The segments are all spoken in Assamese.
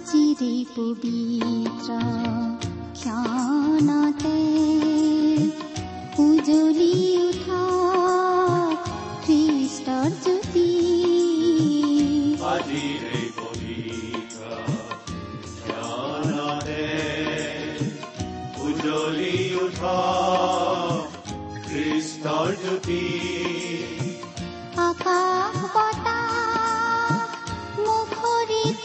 আজিৰে পবিত্ৰ ক্ষণতে উজলি উঠা খ্ৰীষ্টৰ জ্যোতি আজিৰে পবিত্ৰ জ্ঞানতে উজ্বলি উঠা খ্ৰীষ্টৰ জ্যোতি আকাশ বতাহ মুখৰিত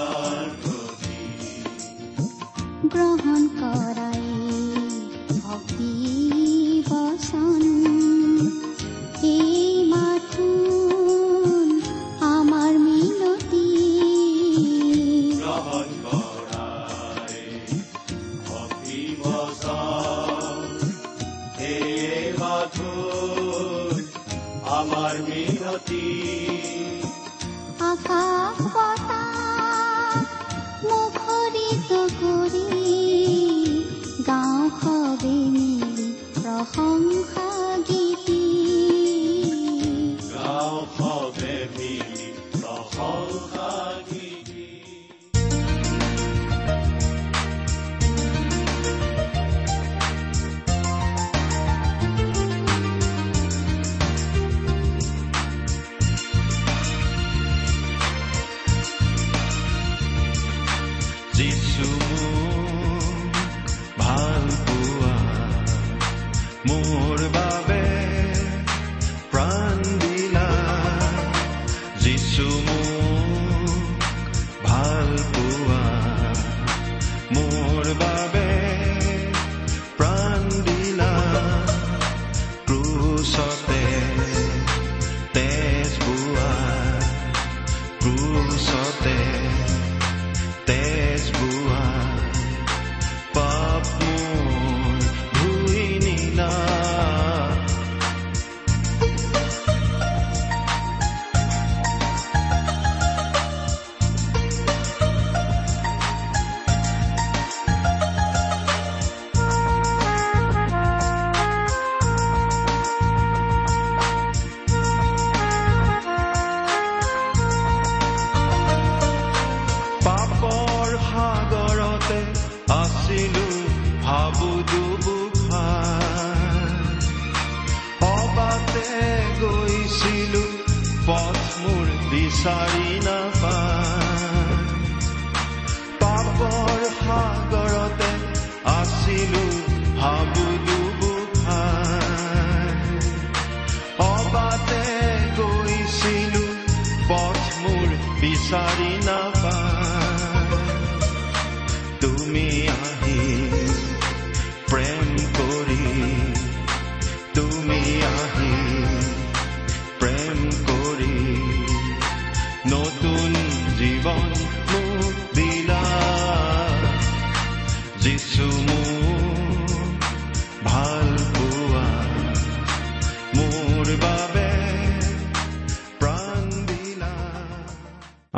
গ্ৰহণ কৰাই 红，很。there.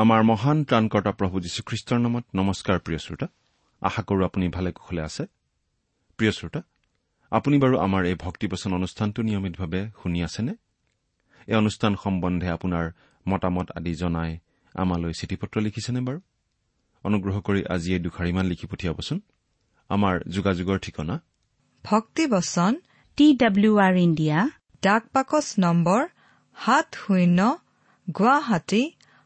আমাৰ মহান ত্ৰাণকৰ্তা প্ৰভু যীশুখ্ৰীষ্টৰ নামত নমস্কাৰ প্ৰিয় শ্ৰোতা। আশা কৰোঁ আপুনি ভালে কুশলে আছে। প্ৰিয় শ্ৰোতা আপুনি বাৰু আমাৰ এই ভক্তিবচন অনুষ্ঠানটো নিয়মিতভাৱে শুনি আছেনে? এই অনুষ্ঠান সম্বন্ধে আপোনাৰ মতামত আদি জনাই আমালৈ চিঠি পত্ৰ লিখিছেনে বাৰু? অনুগ্ৰহ কৰি আজি এই দুখাৰিমান লিখি পঠিয়াবচোন। আমাৰ যোগাযোগৰ ঠিকনা? ভক্তিবচন টি ডাব্লিউ আৰ ইণ্ডিয়া ডাক পাকচ নম্বৰ সাত শূন্য গুৱাহাটী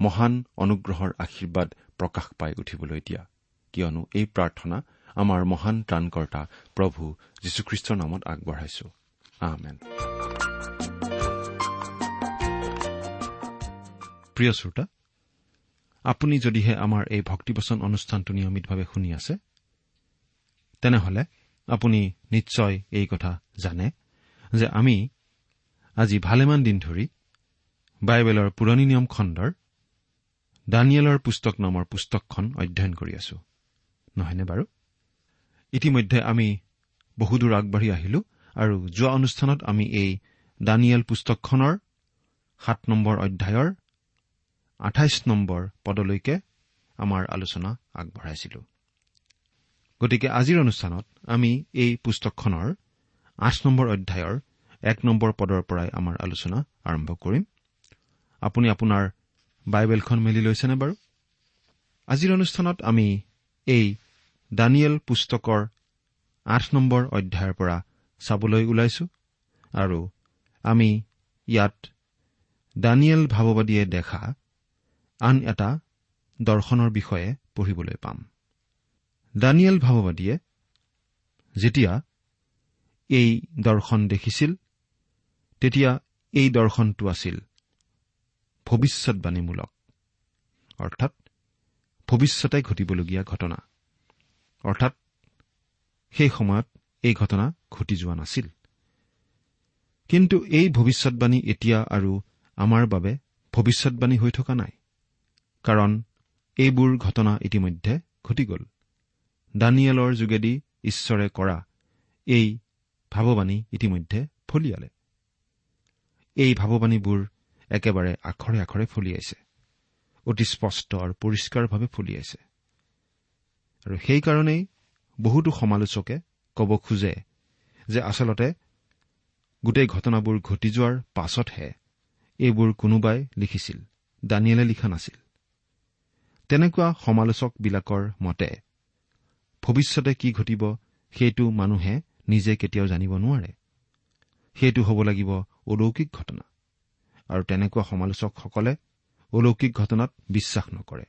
মহান অনুগ্ৰহৰ আশীৰ্বাদ প্ৰকাশ পাই উঠিবলৈ দিয়া। কিয়নো এই প্ৰাৰ্থনা আমাৰ মহান ত্ৰাণকৰ্তা প্ৰভু যীশুখ্ৰীষ্টৰ নামত আগবঢ়াইছো। প্ৰিয় শ্ৰোতা আপুনি যদিহে আমাৰ এই ভক্তিবচন অনুষ্ঠানটো নিয়মিতভাৱে শুনি আছে তেনেহলে আপুনি নিশ্চয় এই কথা জানে যে আমি আজি ভালেমান দিন ধৰি বাইবেলৰ পুৰণি নিয়ম খণ্ডৰ দানিয়েলৰ পুস্তক নামৰ পুস্তকখন অধ্যয়ন কৰি আছো। নহয়নে বাৰু? ইতিমধ্যে আমি বহুদূৰ আগবাঢ়ি আহিলো আৰু যোৱা অনুষ্ঠানত আমি এই দানিয়েল পুস্তকখনৰ সাত নম্বৰ অধ্যায়ৰ আঠাইছ নম্বৰ পদলৈকে আমাৰ আলোচনা আগবঢ়াইছিলো। গতিকে আজিৰ অনুষ্ঠানত আমি এই পুস্তকখনৰ আঠ নম্বৰ অধ্যায়ৰ এক নম্বৰ পদৰ পৰাই আমাৰ আলোচনা আৰম্ভ কৰিম। আপুনি আপোনাৰ বাইবেলখন মেলি লৈছেনে বাৰু? আজিৰ অনুষ্ঠানত আমি এই দানিয়েল পুস্তকৰ আঠ নম্বৰ অধ্যায়ৰ পৰা চাবলৈ ওলাইছো আৰু আমি ইয়াত দানিয়েল ভাৱবাদীয়ে দেখা আন এটা দৰ্শনৰ বিষয়ে পঢ়িবলৈ পাম। দানিয়েল ভাৱবাদীয়ে যেতিয়া এই দৰ্শন দেখিছিল তেতিয়া এই দৰ্শনটো আছিল ভৱিষ্যৎবাণীমূলক অৰ্থাৎ ভৱিষ্যতে ঘটিবলগীয়া ঘটনা। অৰ্থাৎ সেই সময়ত এই ঘটনা ঘটি যোৱা নাছিল। কিন্তু এই ভৱিষ্যৎবাণী এতিয়া আৰু আমাৰ বাবে ভৱিষ্যৎবাণী হৈ থকা নাই। কাৰণ এইবোৰ ঘটনা ইতিমধ্যে ঘটি গ'ল। দানিয়েলৰ যোগেদি ঈশ্বৰে কৰা এই ভাৱবাণী ইতিমধ্যে ফলিয়ালে। এই ভাৱবাণীবোৰ একেবাৰে আখৰে আখৰে ফলিয়াইছে অতি স্পষ্ট আৰু পৰিষ্কাৰভাৱে ফলিয়াইছে আৰু সেইকাৰণেই বহুতো সমালোচকে ক'ব খোজে যে আচলতে গোটেই ঘটনাবোৰ ঘটি যোৱাৰ পাছতহে এইবোৰ কোনোবাই লিখিছিল দানিয়েলে লিখা নাছিল। তেনেকুৱা সমালোচকবিলাকৰ মতে ভৱিষ্যতে কি ঘটিব সেইটো মানুহে নিজে কেতিয়াও জানিব নোৱাৰে। সেইটো হ'ব লাগিব অলৌকিক ঘটনা। আৰু তেনেকুৱা সমালোচকসকলে অলৌকিক ঘটনাত বিশ্বাস নকৰে।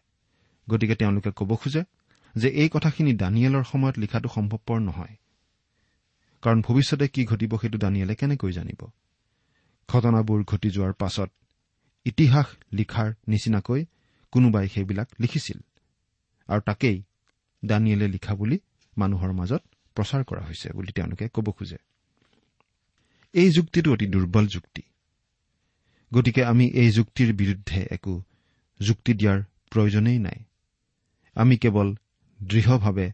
গতিকে তেওঁলোকে ক'ব খোজে যে এই কথাখিনি দানিয়েলৰ সময়ত লিখাটো সম্ভৱপৰ নহয়। কাৰণ ভৱিষ্যতে কি ঘটিব সেইটো দানিয়েলে কেনেকৈ জানিব? ঘটনাবোৰ ঘটি যোৱাৰ পাছত ইতিহাস লিখাৰ নিচিনাকৈ কোনোবাই সেইবিলাক লিখিছিল। আৰু তাকেই দানিয়েলে লিখা বুলি মানুহৰ মাজত প্ৰচাৰ কৰা হৈছে বুলি তেওঁলোকে ক'ব খোজে। এই যুক্তিটো অতি দুৰ্বল যুক্তি। গতিকে আমি এই যুক্তিৰ বিৰুদ্ধে একো যুক্তি দিয়াৰ প্ৰয়োজনেই নাই। আমি কেৱল দৃঢ়ভাৱে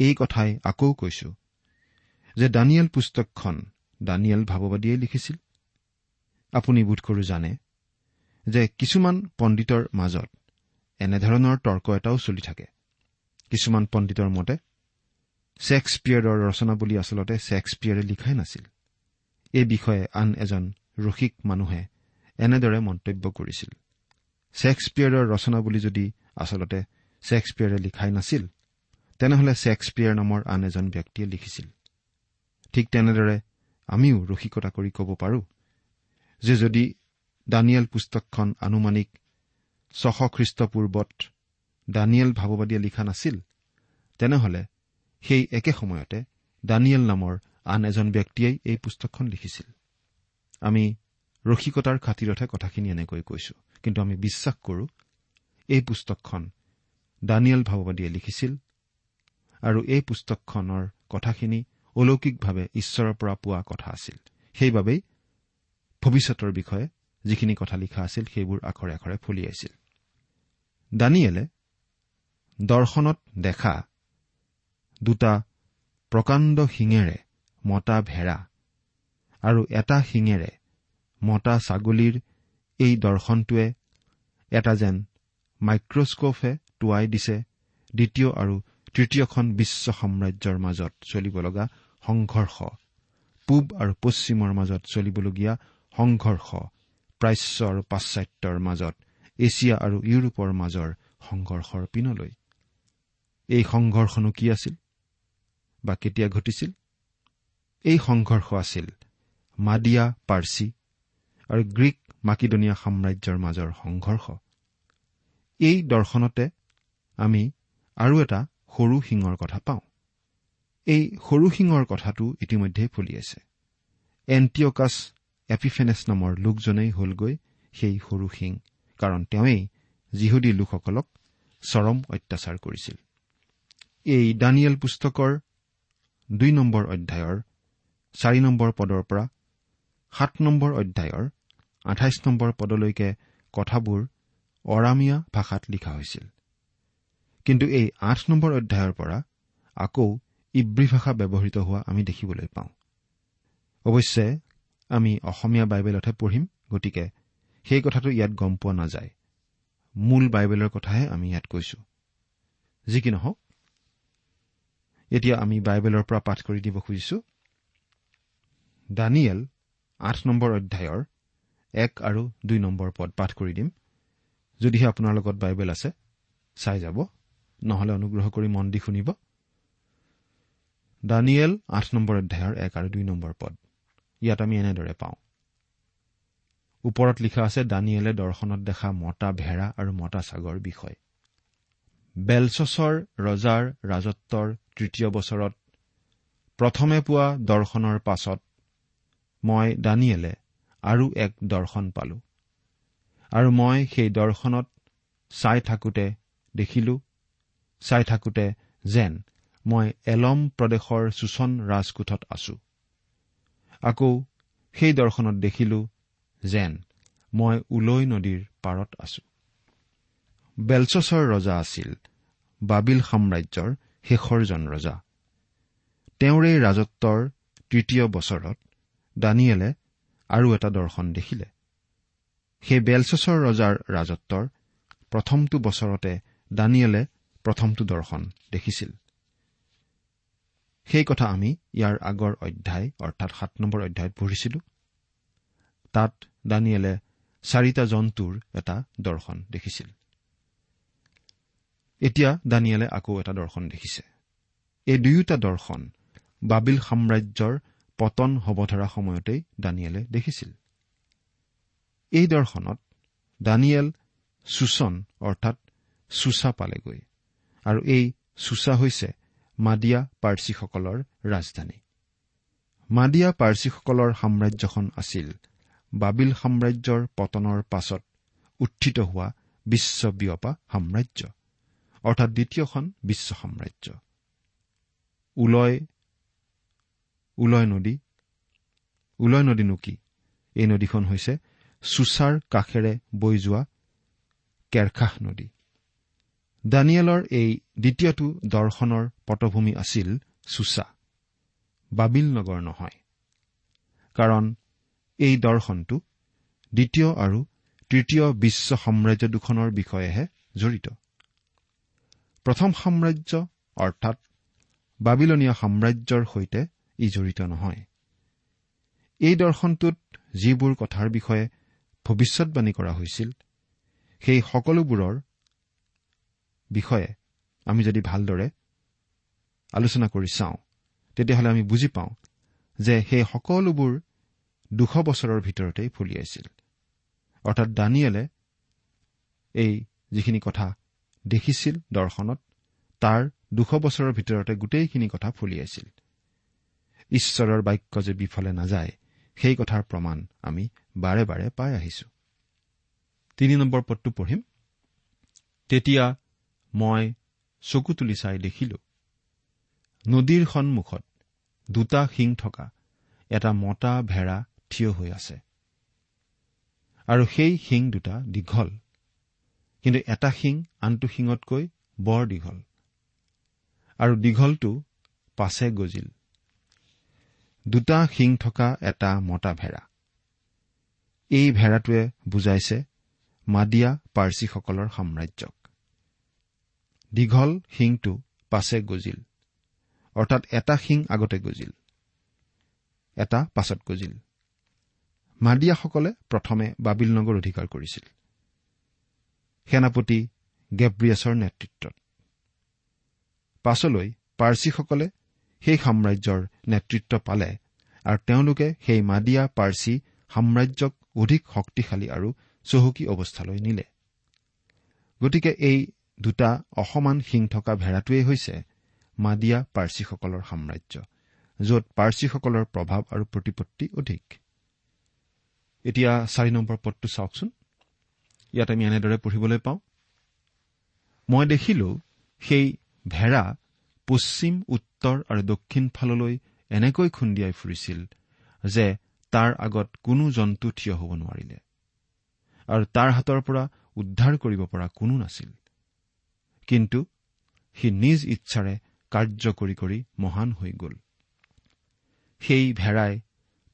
এই কথাই আকৌ কৈছো যে দানিয়েল পুস্তকখন দানিয়েল ভাৱবাদীয়ে লিখিছিল। আপুনি বোধকৰো জানে যে কিছুমান পণ্ডিতৰ মাজত এনেধৰণৰ তৰ্ক এটাও চলি থাকে। কিছুমান পণ্ডিতৰ মতে ছেক্সপিয়াৰৰ ৰচনা বুলি আচলতে ছেক্সপিয়াৰে লিখাই নাছিল। এই বিষয়ে আন এজন ৰসিক মানুহে এনেদৰে মন্তব্য কৰিছিল। ছেক্সপিয়াৰৰ ৰচনা বুলি যদি আচলতে ছেক্সপিয়াৰে লিখাই নাছিল তেনেহলে ছেক্সপিয়াৰ নামৰ আন এজন ব্যক্তিয়ে লিখিছিল। ঠিক তেনেদৰে আমিও ৰসিকতা কৰি ক'ব পাৰো যে যদি দানিয়েল পুস্তকখন আনুমানিক ছশ খ্ৰীষ্টপূৰ্বত দানিয়েল ভাৱবাদীয়ে লিখা নাছিল তেনেহলে সেই একে সময়তে দানিয়েল নামৰ আন এজন ব্যক্তিয়েই এই পুস্তকখন লিখিছিল। আমি ৰসিকতাৰ খাতিৰতহে কথাখিনি এনেকৈ কৈছো। কিন্তু আমি বিশ্বাস কৰো এই পুস্তকখন দানিয়েল ভাৱবাদীয়ে লিখিছিল আৰু এই পুস্তকখনৰ কথাখিনি অলৌকিকভাৱে ঈশ্বৰৰ পৰা পোৱা কথা আছিল। সেইবাবেই ভৱিষ্যতৰ বিষয়ে যিখিনি কথা লিখা আছিল সেইবোৰ আখৰে আখৰে ফলিয়াইছিল দানিয়েলে দৰ্শনত দেখা দুটা প্ৰকাণ্ড শিঙেৰে মতা ভেড়া আৰু এটা শিঙেৰে মতা ছাগলীৰ এই দৰ্শনটোৱে এটা যেন মাইক্ৰস্কোপে টোৱাই দিছে দ্বিতীয় আৰু তৃতীয়খন বিশ্ব সাম্ৰাজ্যৰ মাজত চলিব লগা সংঘৰ্ষ। পূব আৰু পশ্চিমৰ মাজত চলিবলগীয়া সংঘৰ্ষ প্ৰাচ্য আৰু পাশ্চাত্যৰ মাজত এছিয়া আৰু ইউৰোপৰ মাজৰ সংঘৰ্ষৰ পিনলৈ। এই সংঘৰ্ষনো কি আছিল বা কেতিয়া ঘটিছিল? এই সংঘৰ্ষ আছিল মাডিয়া পাৰ্চী আৰু গ্ৰীক মাকিডনীয়া সাম্ৰাজ্যৰ মাজৰ সংঘৰ্ষ। এই দৰ্শনতে আমি আৰু এটা সৰু শিঙৰ কথা পাওঁ। এই সৰু শিঙৰ কথাটো ইতিমধ্যে ফলিয়াইছে এণ্টিঅকাছ এপিফেনেছ নামৰ লোকজনেই হলগৈ সেই সৰু শিং কাৰণ তেওঁৱেই যিহুদী লোকসকলক চৰম অত্যাচাৰ কৰিছিল। এই দানিয়েল পুস্তকৰ দুই নম্বৰ অধ্যায়ৰ চাৰি নম্বৰ পদৰ পৰা সাত নম্বৰ অধ্যায়ৰ আঠাইছ নম্বৰ পদলৈকে কথাবোৰ অৰামীয়া ভাষাত লিখা হৈছিল। কিন্তু এই আঠ নম্বৰ অধ্যায়ৰ পৰা আকৌ ইব্ৰী ভাষা ব্যৱহৃত হোৱা আমি দেখিবলৈ পাওঁ। অৱশ্যে আমি অসমীয়া বাইবেলতহে পঢ়িম গতিকে সেই কথাটো ইয়াত গম পোৱা নাযায়। মূল বাইবেলৰ কথাহে আমি ইয়াত কৈছো। যি কি নহওক এতিয়া আমি বাইবেলৰ পৰা পাঠ কৰি দিব খুজিছো। দানিয়েল আঠ নম্বৰ অধ্যায়ৰ এক আৰু দুই নম্বৰ পদ পাঠ কৰি দিম। যদিহে আপোনাৰ লগত বাইবেল আছে চাই যাব। নহলে অনুগ্ৰহ কৰি মন দি শুনিব। দানিয়েল আঠ নম্বৰ অধ্যায়ৰ এক আৰু দুই নম্বৰ পদ। ইয়াত আমি এনেদৰে পাওঁ। ওপৰত লিখা আছে দানিয়েলে দৰ্শনত দেখা মতা ভেড়া আৰু মতা ছাগৰ বিষয়। বেলচছৰ ৰজাৰ ৰাজত্বৰ তৃতীয় বছৰত প্ৰথমে পোৱা দৰ্শনৰ পাছত মই দানিয়েলে আৰু এক দৰ্শন পালো। আৰু মই সেই দৰ্শনত চাই থাকোঁতে দেখিলো চাই থাকোঁতে যেন মই এলম প্ৰদেশৰ চুচন ৰাজকোঠত আছো। আকৌ সেই দৰ্শনত দেখিলো যেন মই উলৈ নদীৰ পাৰত আছো। বেলচছৰ ৰজা আছিল বাবিল সাম্ৰাজ্যৰ শেষৰজন ৰজা। তেওঁৰে ৰাজত্বৰ তৃতীয় বছৰত দানিয়েলে আৰু এটা দৰ্শন দেখিলে। সেই বেলচছৰ ৰজাৰ ৰাজত্বৰ প্ৰথমটো বছৰতে দানিয়েলে প্ৰথমটো দৰ্শন দেখিছিল। সেই কথা আমি ইয়াৰ আগৰ অধ্যায় অৰ্থাৎ সাত নম্বৰ অধ্যায়ত পঢ়িছিলো। তাত দানিয়েলে চাৰিটা জন্তুৰ এটা দৰ্শন দেখিছিল। এতিয়া দানিয়েলে আকৌ এটা দৰ্শন দেখিছে। এই দুয়োটা দৰ্শন বাবিল সাম্ৰাজ্যৰ পতন হ'ব ধৰা সময়তেই দানিয়েলে দেখিছিল। এই দৰ্শনত দানিয়েল চুচন অৰ্থাৎ চুচা পালেগৈ আৰু এই চুচা হৈছে মাডিয়া পাৰ্চীসকলৰ ৰাজধানী। মাডিয়া পাৰ্চীসকলৰ সাম্ৰাজ্যখন আছিল বাবিল সাম্ৰাজ্যৰ পতনৰ পাছত উত্থিত হোৱা বিশ্ববিয়পা সাম্ৰাজ্য অৰ্থাৎ দ্বিতীয়খন বিশ্ব সাম্ৰাজ্য। উলয় উলয় নদী। উলয় নদীনো কি? এই নদীখন হৈছে চুচাৰ কাষেৰে বৈ যোৱা কেৰখাহ নদী। দানিয়েলৰ এই দ্বিতীয়টো দৰ্শনৰ পটভূমি আছিল চুচা। বাবিল নগৰ নহয়। কাৰণ এই দৰ্শনটো দ্বিতীয় আৰু তৃতীয় বিশ্ব সাম্ৰাজ্য দুখনৰ বিষয়েহে জড়িত। প্ৰথম সাম্ৰাজ্য অৰ্থাৎ বাবিলনীয়া সাম্ৰাজ্যৰ সৈতে ই জড়িত নহয়। এই দৰ্শনটোত যিবোৰ কথাৰ বিষয়ে ভৱিষ্যৎবাণী কৰা হৈছিল সেই সকলোবোৰৰ বিষয়ে আমি যদি ভালদৰে আলোচনা কৰি চাওঁ তেতিয়াহ'লে আমি বুজি পাওঁ যে সেই সকলোবোৰ দুশ বছৰৰ ভিতৰতেই ফলিয়াইছিল অৰ্থাৎ দানিয়েলে এই যিখিনি কথা দেখিছিল দৰ্শনত তাৰ দুশ বছৰৰ ভিতৰতে গোটেইখিনি কথা ফলিয়াইছিল ঈশ্বৰৰ বাক্য যে বিফলে নাযায় সেই কথাৰ প্ৰমাণ আমি বাৰে বাৰে পাই আহিছো। তিনি নম্বৰ পদটো পঢ়িম। তেতিয়া মই চকু তুলি চাই দেখিলো নদীৰ সন্মুখত দুটা শিং থকা এটা মতা ভেড়া থিয় হৈ আছে। আৰু সেই শিং দুটা দীঘল কিন্তু এটা শিং আনটো শিঙতকৈ বৰ দীঘল। আৰু দীঘলটো পাছে গজিল। দুটা শিং থকা এটা মতা ভেড়া। এই ভেড়াটোৱে বুজাইছে মাদিয়া পাৰ্চীসকলৰ সাম্ৰাজ্যক। দীঘল শিংটো পাছে গজিল অৰ্থাৎ এটা শিং আগতে গজিল এটা পাছত গজিল। মাদিয়াসকলে প্ৰথমে বাবিল নগৰ অধিকাৰ কৰিছিল। সেনাপতি গেব্ৰিয়াছৰ নেতৃত্বত। পাছলৈ পাৰ্চীসকলে সেই সাম্ৰাজ্যৰ নেতৃত্ব পালে আৰু তেওঁলোকে সেই মাদিয়া পাৰ্চী সাম্ৰাজ্যক অধিক শক্তিশালী আৰু চহকী অৱস্থালৈ নিলে। গতিকে এই দুটা অসমান শিং থকা ভেড়াটোৱেই হৈছে মাদিয়া পাৰ্চীসকলৰ সাম্ৰাজ্য য'ত পাৰ্চীসকলৰ প্ৰভাৱ আৰু প্ৰতিপত্তি অধিক। এতিয়া চাৰি নম্বৰ পদটো চাওকচোন। ইয়াত আমি এনেদৰে পঢ়িবলৈ পাওঁ। মই দেখিলো সেই ভেড়া পশ্চিম উত্তৰ আৰু দক্ষিণ ফাললৈ এনেকৈ খুন্দিয়াই ফুৰিছিল যে তাৰ আগত কোনো জন্তু থিয় হ'ব নোৱাৰিলে আৰু তাৰ হাতৰ পৰা উদ্ধাৰ কৰিব পৰা কোনো নাছিল। কিন্তু সি নিজ ইচ্ছাৰে কাৰ্য কৰি কৰি মহান হৈ গ'ল। সেই ভেড়াই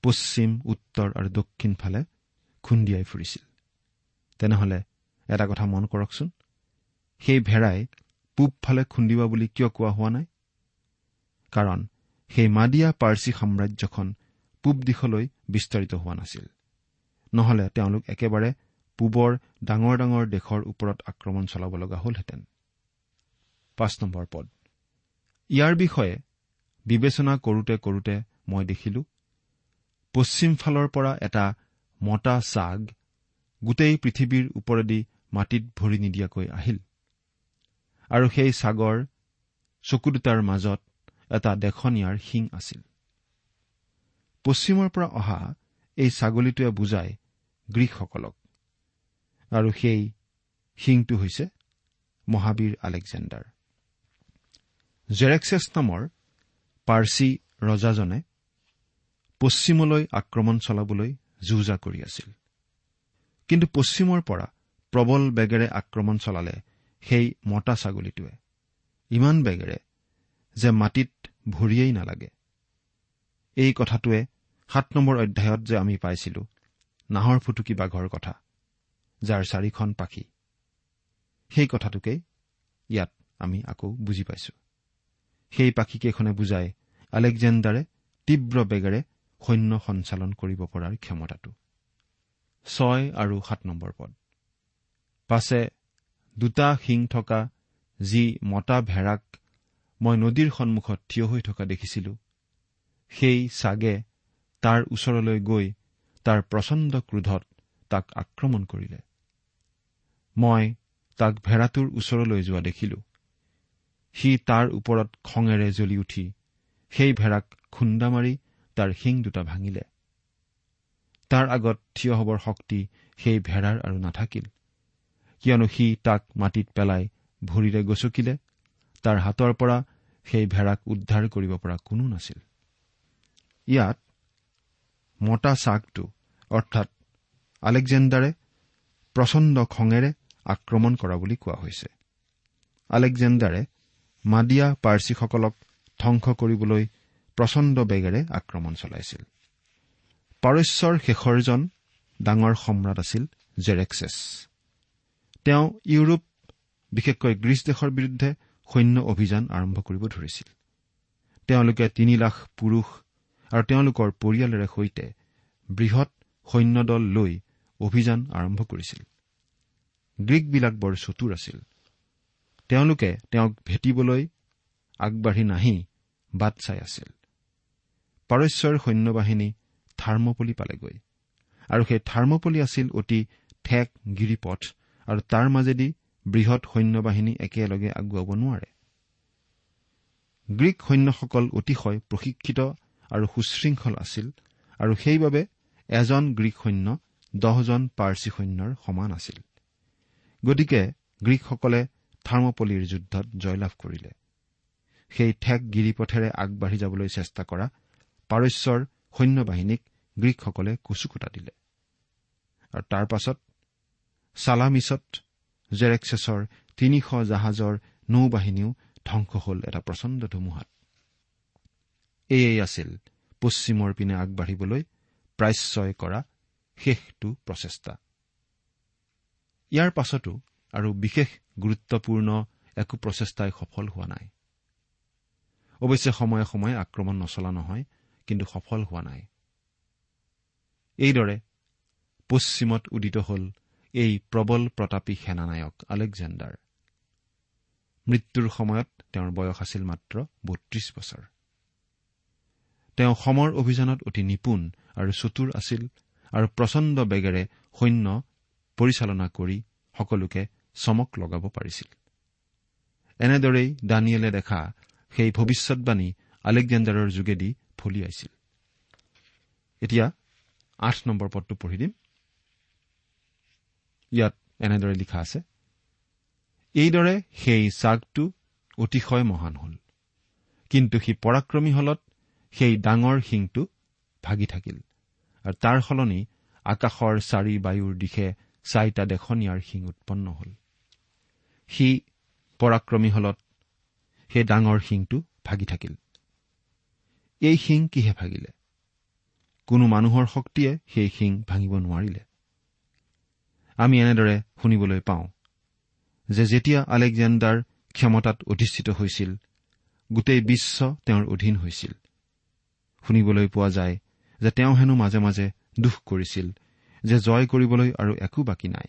পশ্চিম উত্তৰ আৰু দক্ষিণ ফালে খুন্দিয়াই ফুৰিছিল। তেনেহলে এটা কথা মন কৰকচোন সেই ভেড়াই পূবফালে খুন্দিওৱা বুলি কিয় কোৱা হোৱা নাই? কাৰণ সেই মাদিয়া পাৰ্চী সাম্ৰাজ্যখন পূব দিশলৈ বিস্তাৰিত হোৱা নাছিল। নহলে তেওঁলোক একেবাৰে পূবৰ ডাঙৰ ডাঙৰ দেশৰ ওপৰত আক্ৰমণ চলাব লগা হলহেঁতেন। ইয়াৰ বিষয়ে বিবেচনা কৰোতে কৰোতে মই দেখিলো পশ্চিম ফালৰ পৰা এটা মতা চাগ গোটেই পৃথিৱীৰ ওপৰেদি মাটিত ভৰি নিদিয়াকৈ আহিল। আৰু সেই চাগৰ চকু দুটাৰ মাজত এটা দেখনীয়াৰ শিং আছিল। পশ্চিমৰ পৰা অহা এই ছাগলীটোৱে বুজায় গ্ৰীকসকলক। আৰু সেই শিংটো হৈছে মহাবীৰ আলেকজেণ্ডাৰ। জেৰেক্সেছ নামৰ পাৰ্চী ৰজাজনে পশ্চিমলৈ আক্ৰমণ চলাবলৈ যুঁজা কৰি আছিল। কিন্তু পশ্চিমৰ পৰা প্ৰবল বেগেৰে আক্ৰমণ চলালে সেই মতা ছাগলীটোৱে। ইমান বেগেৰে যে মাটিত ভৰিয়েই নালাগে। এই কথাটোৱে সাত নম্বৰ অধ্যায়ত যে আমি পাইছিলো নাহৰ ফুটুকী বাঘৰ কথা যাৰ চাৰিখন পাখি। সেই কথাটোকেই ইয়াত আমি আকৌ বুজি পাইছো। সেই পাখিকেইখনে বুজাই আলেকজেণ্ডাৰে তীব্ৰ বেগেৰে সৈন্য সঞ্চালন কৰিব পৰাৰ ক্ষমতাটো। ছয় আৰু সাত নম্বৰ পদ। পাছে দুটা শিং থকা যি মতা ভেড়াক মই নদীৰ সন্মুখত থিয় হৈ থকা দেখিছিলো। সেই চাগে তাৰ ওচৰলৈ গৈ তাৰ প্ৰচণ্ড ক্ৰোধত তাক আক্ৰমণ কৰিলে। মই তাক ভেড়াটোৰ ওচৰলৈ যোৱা দেখিলো। সি তাৰ ওপৰত খঙেৰে জ্বলি উঠি সেই ভেড়াক খুন্দা মাৰি তাৰ শিং দুটা ভাঙিলে। তাৰ আগত থিয় হবৰ শক্তি সেই ভেড়াৰ আৰু নাথাকিল। কিয়নো সি তাক মাটিত পেলাই ভৰিৰে গচকিলে তাৰ হাতৰ পৰা সেই ভেড়াক উদ্ধাৰ কৰিব পৰা কোনো নাছিল। ইয়াত মতা চাকটো অৰ্থাৎ আলেকজেণ্ডাৰে প্ৰচণ্ড খঙেৰে আক্ৰমণ কৰা বুলি কোৱা হৈছে। আলেকজেণ্ডাৰে মাদিয়া পাৰ্চীসকলক ধ্বংস কৰিবলৈ প্ৰচণ্ড বেগেৰে আক্ৰমণ চলাইছিল। পাৰস্যৰ শেষৰজন ডাঙৰ সম্ৰাট আছিল জেৰেক্সেছ। তেওঁ ইউৰোপ বিশেষকৈ গ্ৰীচ দেশৰ বিৰুদ্ধে সৈন্য অভিযান আৰম্ভ কৰিব ধৰিছিল। তেওঁলোকে তিনি লাখ পুৰুষ আৰু তেওঁলোকৰ পৰিয়ালেৰে সৈতে বৃহৎ সৈন্যদল লৈ অভিযান আৰম্ভ কৰিছিল। গ্ৰীকবিলাক বৰ চতুৰ আছিল। তেওঁলোকে তেওঁক ভেটিবলৈ আগবাঢ়ি নাহি বাট চাই আছিল। পাৰস্যৰ সৈন্যবাহিনী থাৰ্মপলি পালেগৈ। আৰু সেই থাৰ্মপলি আছিল অতি ঠেক গিৰিপথ। আৰু তাৰ মাজেদি বৃহৎ সৈন্যবাহিনী একেলগে আগুৱাব নোৱাৰে। গ্ৰীক সৈন্যসকল অতিশয় প্ৰশিক্ষিত আৰু সুশৃংখল আছিল আৰু সেইবাবে এজন গ্ৰীক সৈন্য দহজন পাৰ্চী সৈন্যৰ সমান আছিল। গতিকে গ্ৰীকসকলে থাৰ্মপলিৰ যুদ্ধত জয়লাভ কৰিলে। সেই ঠেক গিৰিপথেৰে আগবাঢ়ি যাবলৈ চেষ্টা কৰা পাৰস্যৰ সৈন্যবাহিনীক গ্ৰীকসকলে কচুকটা দিলে। আৰু তাৰ পাছত ছালামিছত জেৰেক্সেছৰ তিনিশ জাহাজৰ নৌবাহিনীও ধ্বংস হ'ল এটা প্ৰচণ্ড ধুমুহাত। এয়েই আছিল পশ্চিমৰ পিনে আগবাঢ়িবলৈ প্ৰাচ্যই কৰা শেষটো প্ৰচেষ্টা। ইয়াৰ পাছতো আৰু বিশেষ গুৰুত্বপূৰ্ণ একো প্ৰচেষ্টাই সফল হোৱা নাই। অৱশ্যে সময়ে সময়ে আক্ৰমণ নচলা নহয় কিন্তু সফল হোৱা নাই। এইদৰে পশ্চিমত উদিত হ'ল এই প্ৰবল প্ৰতাপী সেনানায়ক আলেকজেণ্ডাৰ। মৃত্যুৰ সময়ত তেওঁৰ বয়স আছিল মাত্ৰ বত্ৰিশ বছৰ। তেওঁ সমৰ অভিযানত অতি নিপুণ আৰু চতুৰ আছিল আৰু প্ৰচণ্ড বেগেৰে সৈন্য পৰিচালনা কৰি সকলোকে চমক লগাব পাৰিছিল। এনেদৰেই দানিয়েলে দেখা সেই ভৱিষ্যৎবাণী আলেকজেণ্ডাৰৰ যোগেদি ফলিয়াইছিল এতিয়া আঠ নম্বৰ পদটো পঢ়ি দিম। ইয়াত এনেদৰে লিখা আছে এইদৰে সেই চাগটো অতিশয় মহান হল। কিন্তু সি পৰাক্ৰমী হলত সেই ডাঙৰ শিংটো ভাগি থাকিল আৰু তাৰ সলনি আকাশৰ চাৰি বায়ুৰ দিশে চাৰিটা দেখনীয়াৰ শিং উৎপন্ন হল। সি পৰাক্ৰমী হলত সেই ডাঙৰ শিংটো ভাগি থাকিল। এই শিং কিহে ভাগিলে? কোনো মানুহৰ শক্তিয়ে সেই শিং ভাঙিব নোৱাৰিলে। আমি এনেদৰে শুনিবলৈ পাওঁ যে যেতিয়া আলেকজেণ্ডাৰ ক্ষমতাত অধিষ্ঠিত হৈছিল গোটেই বিশ্ব তেওঁৰ অধীন হৈছিল। শুনিবলৈ পোৱা যায় যে তেওঁ হেনো মাজে মাজে দুখ কৰিছিল যে জয় কৰিবলৈ আৰু একো বাকী নাই।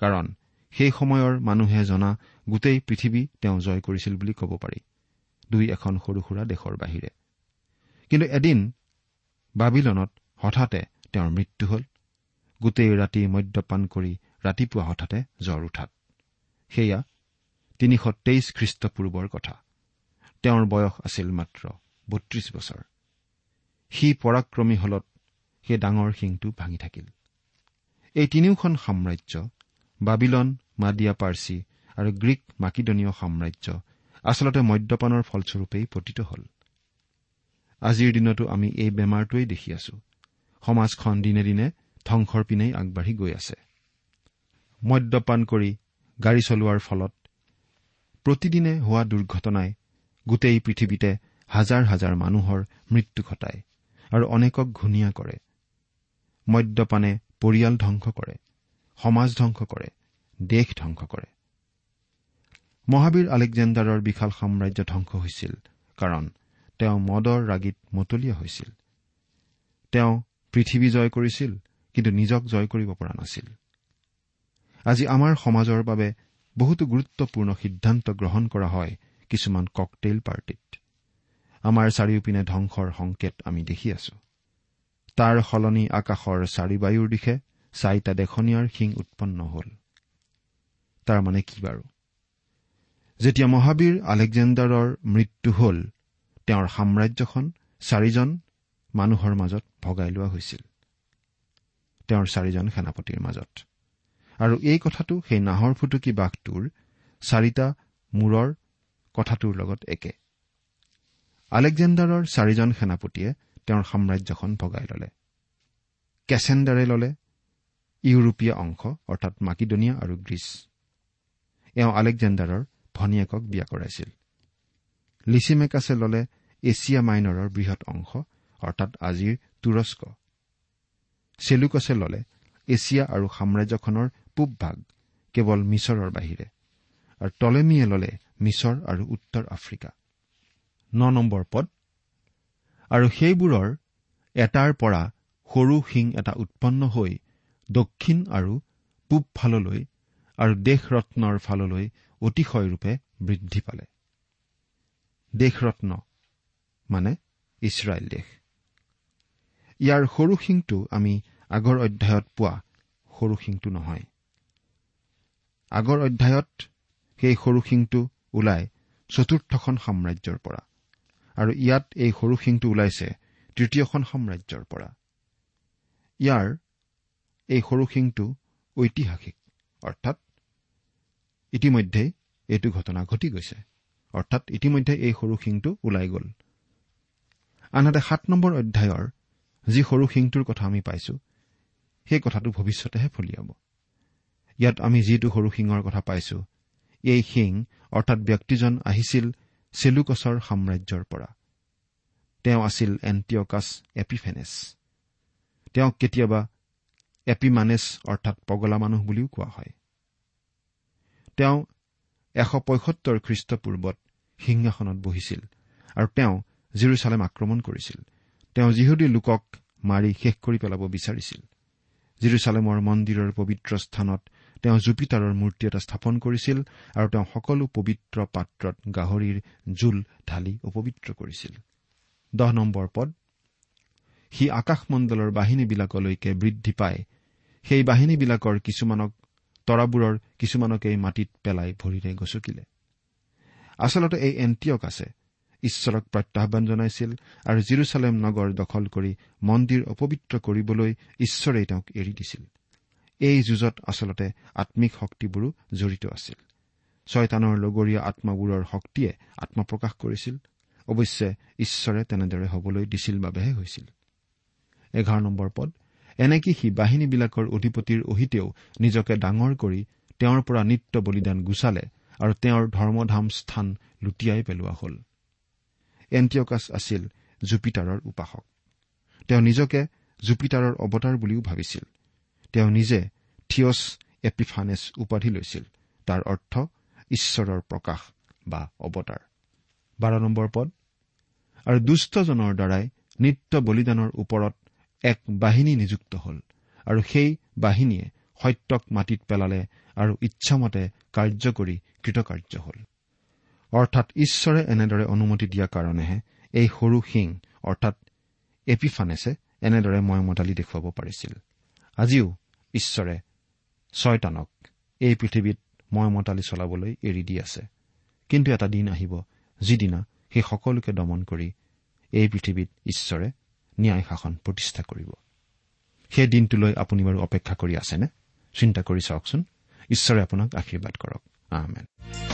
কাৰণ সেই সময়ৰ মানুহে জনা গোটেই পৃথিৱী তেওঁ জয় কৰিছিল বুলি ক'ব পাৰি দুই এখন সৰু সুৰা দেশৰ বাহিৰে। কিন্তু এদিন বাবিলনত হঠাতে তেওঁৰ মৃত্যু হ'ল। গোটেই ৰাতি মদ্যপান কৰি ৰাতিপুৱা হঠাতে জ্বৰ উঠাত। সেয়া তিনিশ তেইছ খ্ৰীষ্টপূৰ্বৰ কথা। তেওঁৰ বয়স আছিল মাত্ৰ বত্ৰিশ বছৰ। সি পৰাক্ৰমী হলত সেই ডাঙৰ শিংটো ভাঙি থাকিল। এই তিনিওখন সাম্ৰাজ্য বাবিলন মাডিয়া পাৰ্চী আৰু গ্ৰীক মাকিদনীয় সাম্ৰাজ্য আচলতে মদ্যপানৰ ফলস্বৰূপেই পতিত হ'ল। আজিৰ দিনতো আমি এই বেমাৰটোৱেই দেখি আছো। সমাজখন দিনে দিনে ধ্বংসৰ পিনেই আগবাঢ়ি গৈ আছে। মদ্যপান কৰি গাড়ী চলোৱাৰ ফলত প্ৰতিদিনে হোৱা দুৰ্ঘটনাই গোটেই পৃথিৱীতে হাজাৰ হাজাৰ মানুহৰ মৃত্যু ঘটায় আৰু অনেকক ঘূণীয়া কৰে। মদ্যপানে পৰিয়াল ধ্বংস কৰে সমাজ ধ্বংস কৰে দেশ ধ্বংস কৰে। মহাবীৰ আলেকজেণ্ডাৰৰ বিশাল সাম্ৰাজ্য ধ্বংস হৈছিল কাৰণ তেওঁ মদৰ ৰাগীত মতলীয়া হৈছিল। তেওঁ পৃথিৱী জয় কৰিছিল কিন্তু নিজক জয় কৰিব পৰা নাছিল। আজি আমাৰ সমাজৰ বাবে বহুতো গুৰুত্বপূৰ্ণ সিদ্ধান্ত গ্ৰহণ কৰা হয় কিছুমান ককটেইল পাৰ্টিত। আমাৰ চাৰিওপিনে ধ্বংসৰ সংকেত আমি দেখি আছো। তাৰ সলনি আকাশৰ চাৰিবায়ুৰ দিশে চাৰিটা দেখনীয়াৰ শিং উৎপন্ন হ'ল। তাৰমানে কি বাৰু? যেতিয়া মহাবীৰ আলেকজেণ্ডাৰৰ মৃত্যু হ'ল তেওঁৰ সাম্ৰাজ্যখন চাৰিজন মানুহৰ মাজত ভগাই লোৱা হৈছিল। তেওঁৰ চাৰিজন সেনাপতিৰ মাজত। আৰু এই কথাটো সেই নাহৰ ফুটুকী বাঘটোৰ চাৰিটা মূৰৰ কথাটোৰ লগত একে। আলেকজেণ্ডাৰৰ চাৰিজন সেনাপতিয়ে তেওঁৰ সাম্ৰাজ্যখন ভগাই ললে। কেচেণ্ডাৰে ললে ইউৰোপীয় অংশ অৰ্থাৎ মাকিডনিয়া আৰু গ্ৰীচ। এওঁ আলেকজেণ্ডাৰৰ ভনীয়েকক বিয়া কৰাইছিল। লিচিমেকাছে ললে এছিয়া মাইনৰৰ বৃহৎ অংশ অৰ্থাৎ আজিৰ তুৰস্ক। চেলুকছে ললে এছিয়া আৰু সাম্ৰাজ্যখনৰ পূব ভাগ কেৱল মিছৰৰ বাহিৰে আৰু টলেমিয়ে ললে মিছৰ আৰু উত্তৰ আফ্ৰিকা। ন নম্বৰ পদ। আৰু সেইবোৰৰ এটাৰ পৰা সৰু শিং এটা উৎপন্ন হৈ দক্ষিণ আৰু পূব ফাললৈ আৰু দেশৰত্নৰ ফাললৈ অতিশয়ৰূপে বৃদ্ধি পালে। দেশৰত্ন মানে ইছৰাইল দেশ। ইয়াৰ সৰু শিংটো আমি আগৰ অধ্যায়ত পোৱা সৰু শিংটো নহয়। আগৰ অধ্যায়ত সেই সৰু শিংটো ওলাই চতুৰ্থখন সাম্ৰাজ্যৰ পৰা। আৰু ইয়াত এই সৰু শিংটো ওলাইছে তৃতীয়খন সাম্ৰাজ্যৰ পৰা। ইয়াৰ এই সৰু শিংটো ঐতিহাসিক অৰ্থাৎ ইতিমধ্যে এইটো ঘটনা ঘটি গৈছে। অৰ্থাৎ ইতিমধ্যে এই সৰু শিংটো ওলাই গ'ল। আনহাতে সাত নম্বৰ অধ্যায়ৰ যি সৰু শিংটোৰ কথা আমি পাইছো সেই কথাটো ভৱিষ্যতেহে ফলিয়াব। ইয়াত আমি যিটো সৰু শিঙৰ কথা পাইছো এই শিং অৰ্থাৎ ব্যক্তিজন আহিছিল চেলুকছৰ সাম্ৰাজ্যৰ পৰা। তেওঁ আছিল এণ্টিঅকাছ এপিফেনেছ। তেওঁক কেতিয়াবা এপিমানেছ অৰ্থাৎ পগলা মানুহ বুলিও কোৱা হয়। তেওঁ এশ পঁয়সত্তৰ খ্ৰীষ্টপূৰ্বত সিংহাসনত বহিছিল আৰু তেওঁ জিৰচালেম আক্ৰমণ কৰিছিল। তেওঁ যিহুদী লোকক মাৰি শেষ কৰি পেলাব বিচাৰিছিল। জিৰচালেমৰ মন্দিৰৰ পবিত্ৰ স্থানত তেওঁ জুপিটাৰৰ মূৰ্তি এটা স্থাপন কৰিছিল আৰু তেওঁ সকলো পবিত্ৰ পাত্ৰত গাহৰিৰ জোল ঢালি অপবিত্ৰ কৰিছিল। দহ নম্বৰ পদ। সি আকাশমণ্ডলৰ বাহিনীবিলাকলৈকে বৃদ্ধি পায়। সেই বাহিনীবিলাকৰ কিছুমানক তৰাবোৰৰ কিছুমানকেই মাটিত পেলাই ভৰিৰে গচকিলে। আচলতে এই এণ্টিয়ক আছে। ঈশ্বৰক প্ৰত্যাহান জনাইছিল আৰু জিৰচালেম নগৰ দখল কৰি মন্দিৰ অপবিত্ৰ কৰিবলৈ ঈশ্বৰেই তেওঁক এৰি দিছিল। এই যুঁজত আচলতে আম্মিক শক্তিবোৰো জড়িত আছিল। ছয়তানৰ লগৰীয়া আত্মাবোৰৰ শক্তিয়ে আত্মপ্ৰকাশ কৰিছিল। অৱশ্যে ঈশ্বৰে তেনেদৰে হবলৈ দিছিল বাবেহে হৈছিল। এঘাৰ নম্বৰ পদ এনেকি সি বাহিনীবিলাকৰ অধিপতিৰ অহিতেও নিজকে ডাঙৰ কৰি তেওঁৰ পৰা নিত্য বলিদান গুচালে আৰু তেওঁৰ ধৰ্মধাম স্থান লুটিয়াই পেলোৱা হল। এণ্টিয়কাছ আছিল জুপিটাৰৰ উপাসক। তেওঁ নিজকে জুপিটাৰৰ অৱতাৰ বুলিও ভাবিছিল। তেওঁ নিজে থিয়ছ এপিফানেছ উপাধি লৈছিল। তাৰ অৰ্থ ঈশ্বৰৰ প্ৰকাশ বা অৱতাৰ। বাৰ নম্বৰ পদ। আৰু দুষ্টজনৰ দ্বাৰাই নিত্য বলিদানৰ ওপৰত এক বাহিনী নিযুক্ত হল আৰু সেই বাহিনীয়ে সত্যক মাটিত পেলালে আৰু ইচ্ছামতে কাৰ্য কৰি কৃতকাৰ্য হল। অৰ্থাৎ ঈশ্বৰে এনেদৰে অনুমতি দিয়াৰ কাৰণেহে এই সৰু শিং অৰ্থাৎ এপিফানেছে এনেদৰে ময়মতালি দেখুৱাব পাৰিছিল। আজিও ঈশ্বৰে ছয়তানক এই পৃথিৱীত ময়মতালি চলাবলৈ এৰি দি আছে। কিন্তু এটা দিন আহিব যিদিনা সেই সকলোকে দমন কৰি এই পৃথিৱীত ঈশ্বৰে ন্যায় শাসন প্ৰতিষ্ঠা কৰিব। সেই দিনটোলৈ আপুনি বাৰু অপেক্ষা কৰি আছেনে? চিন্তা কৰি চাওকচোন। ঈশ্বৰে আপোনাক আশীৰ্বাদ কৰক। আহমেদ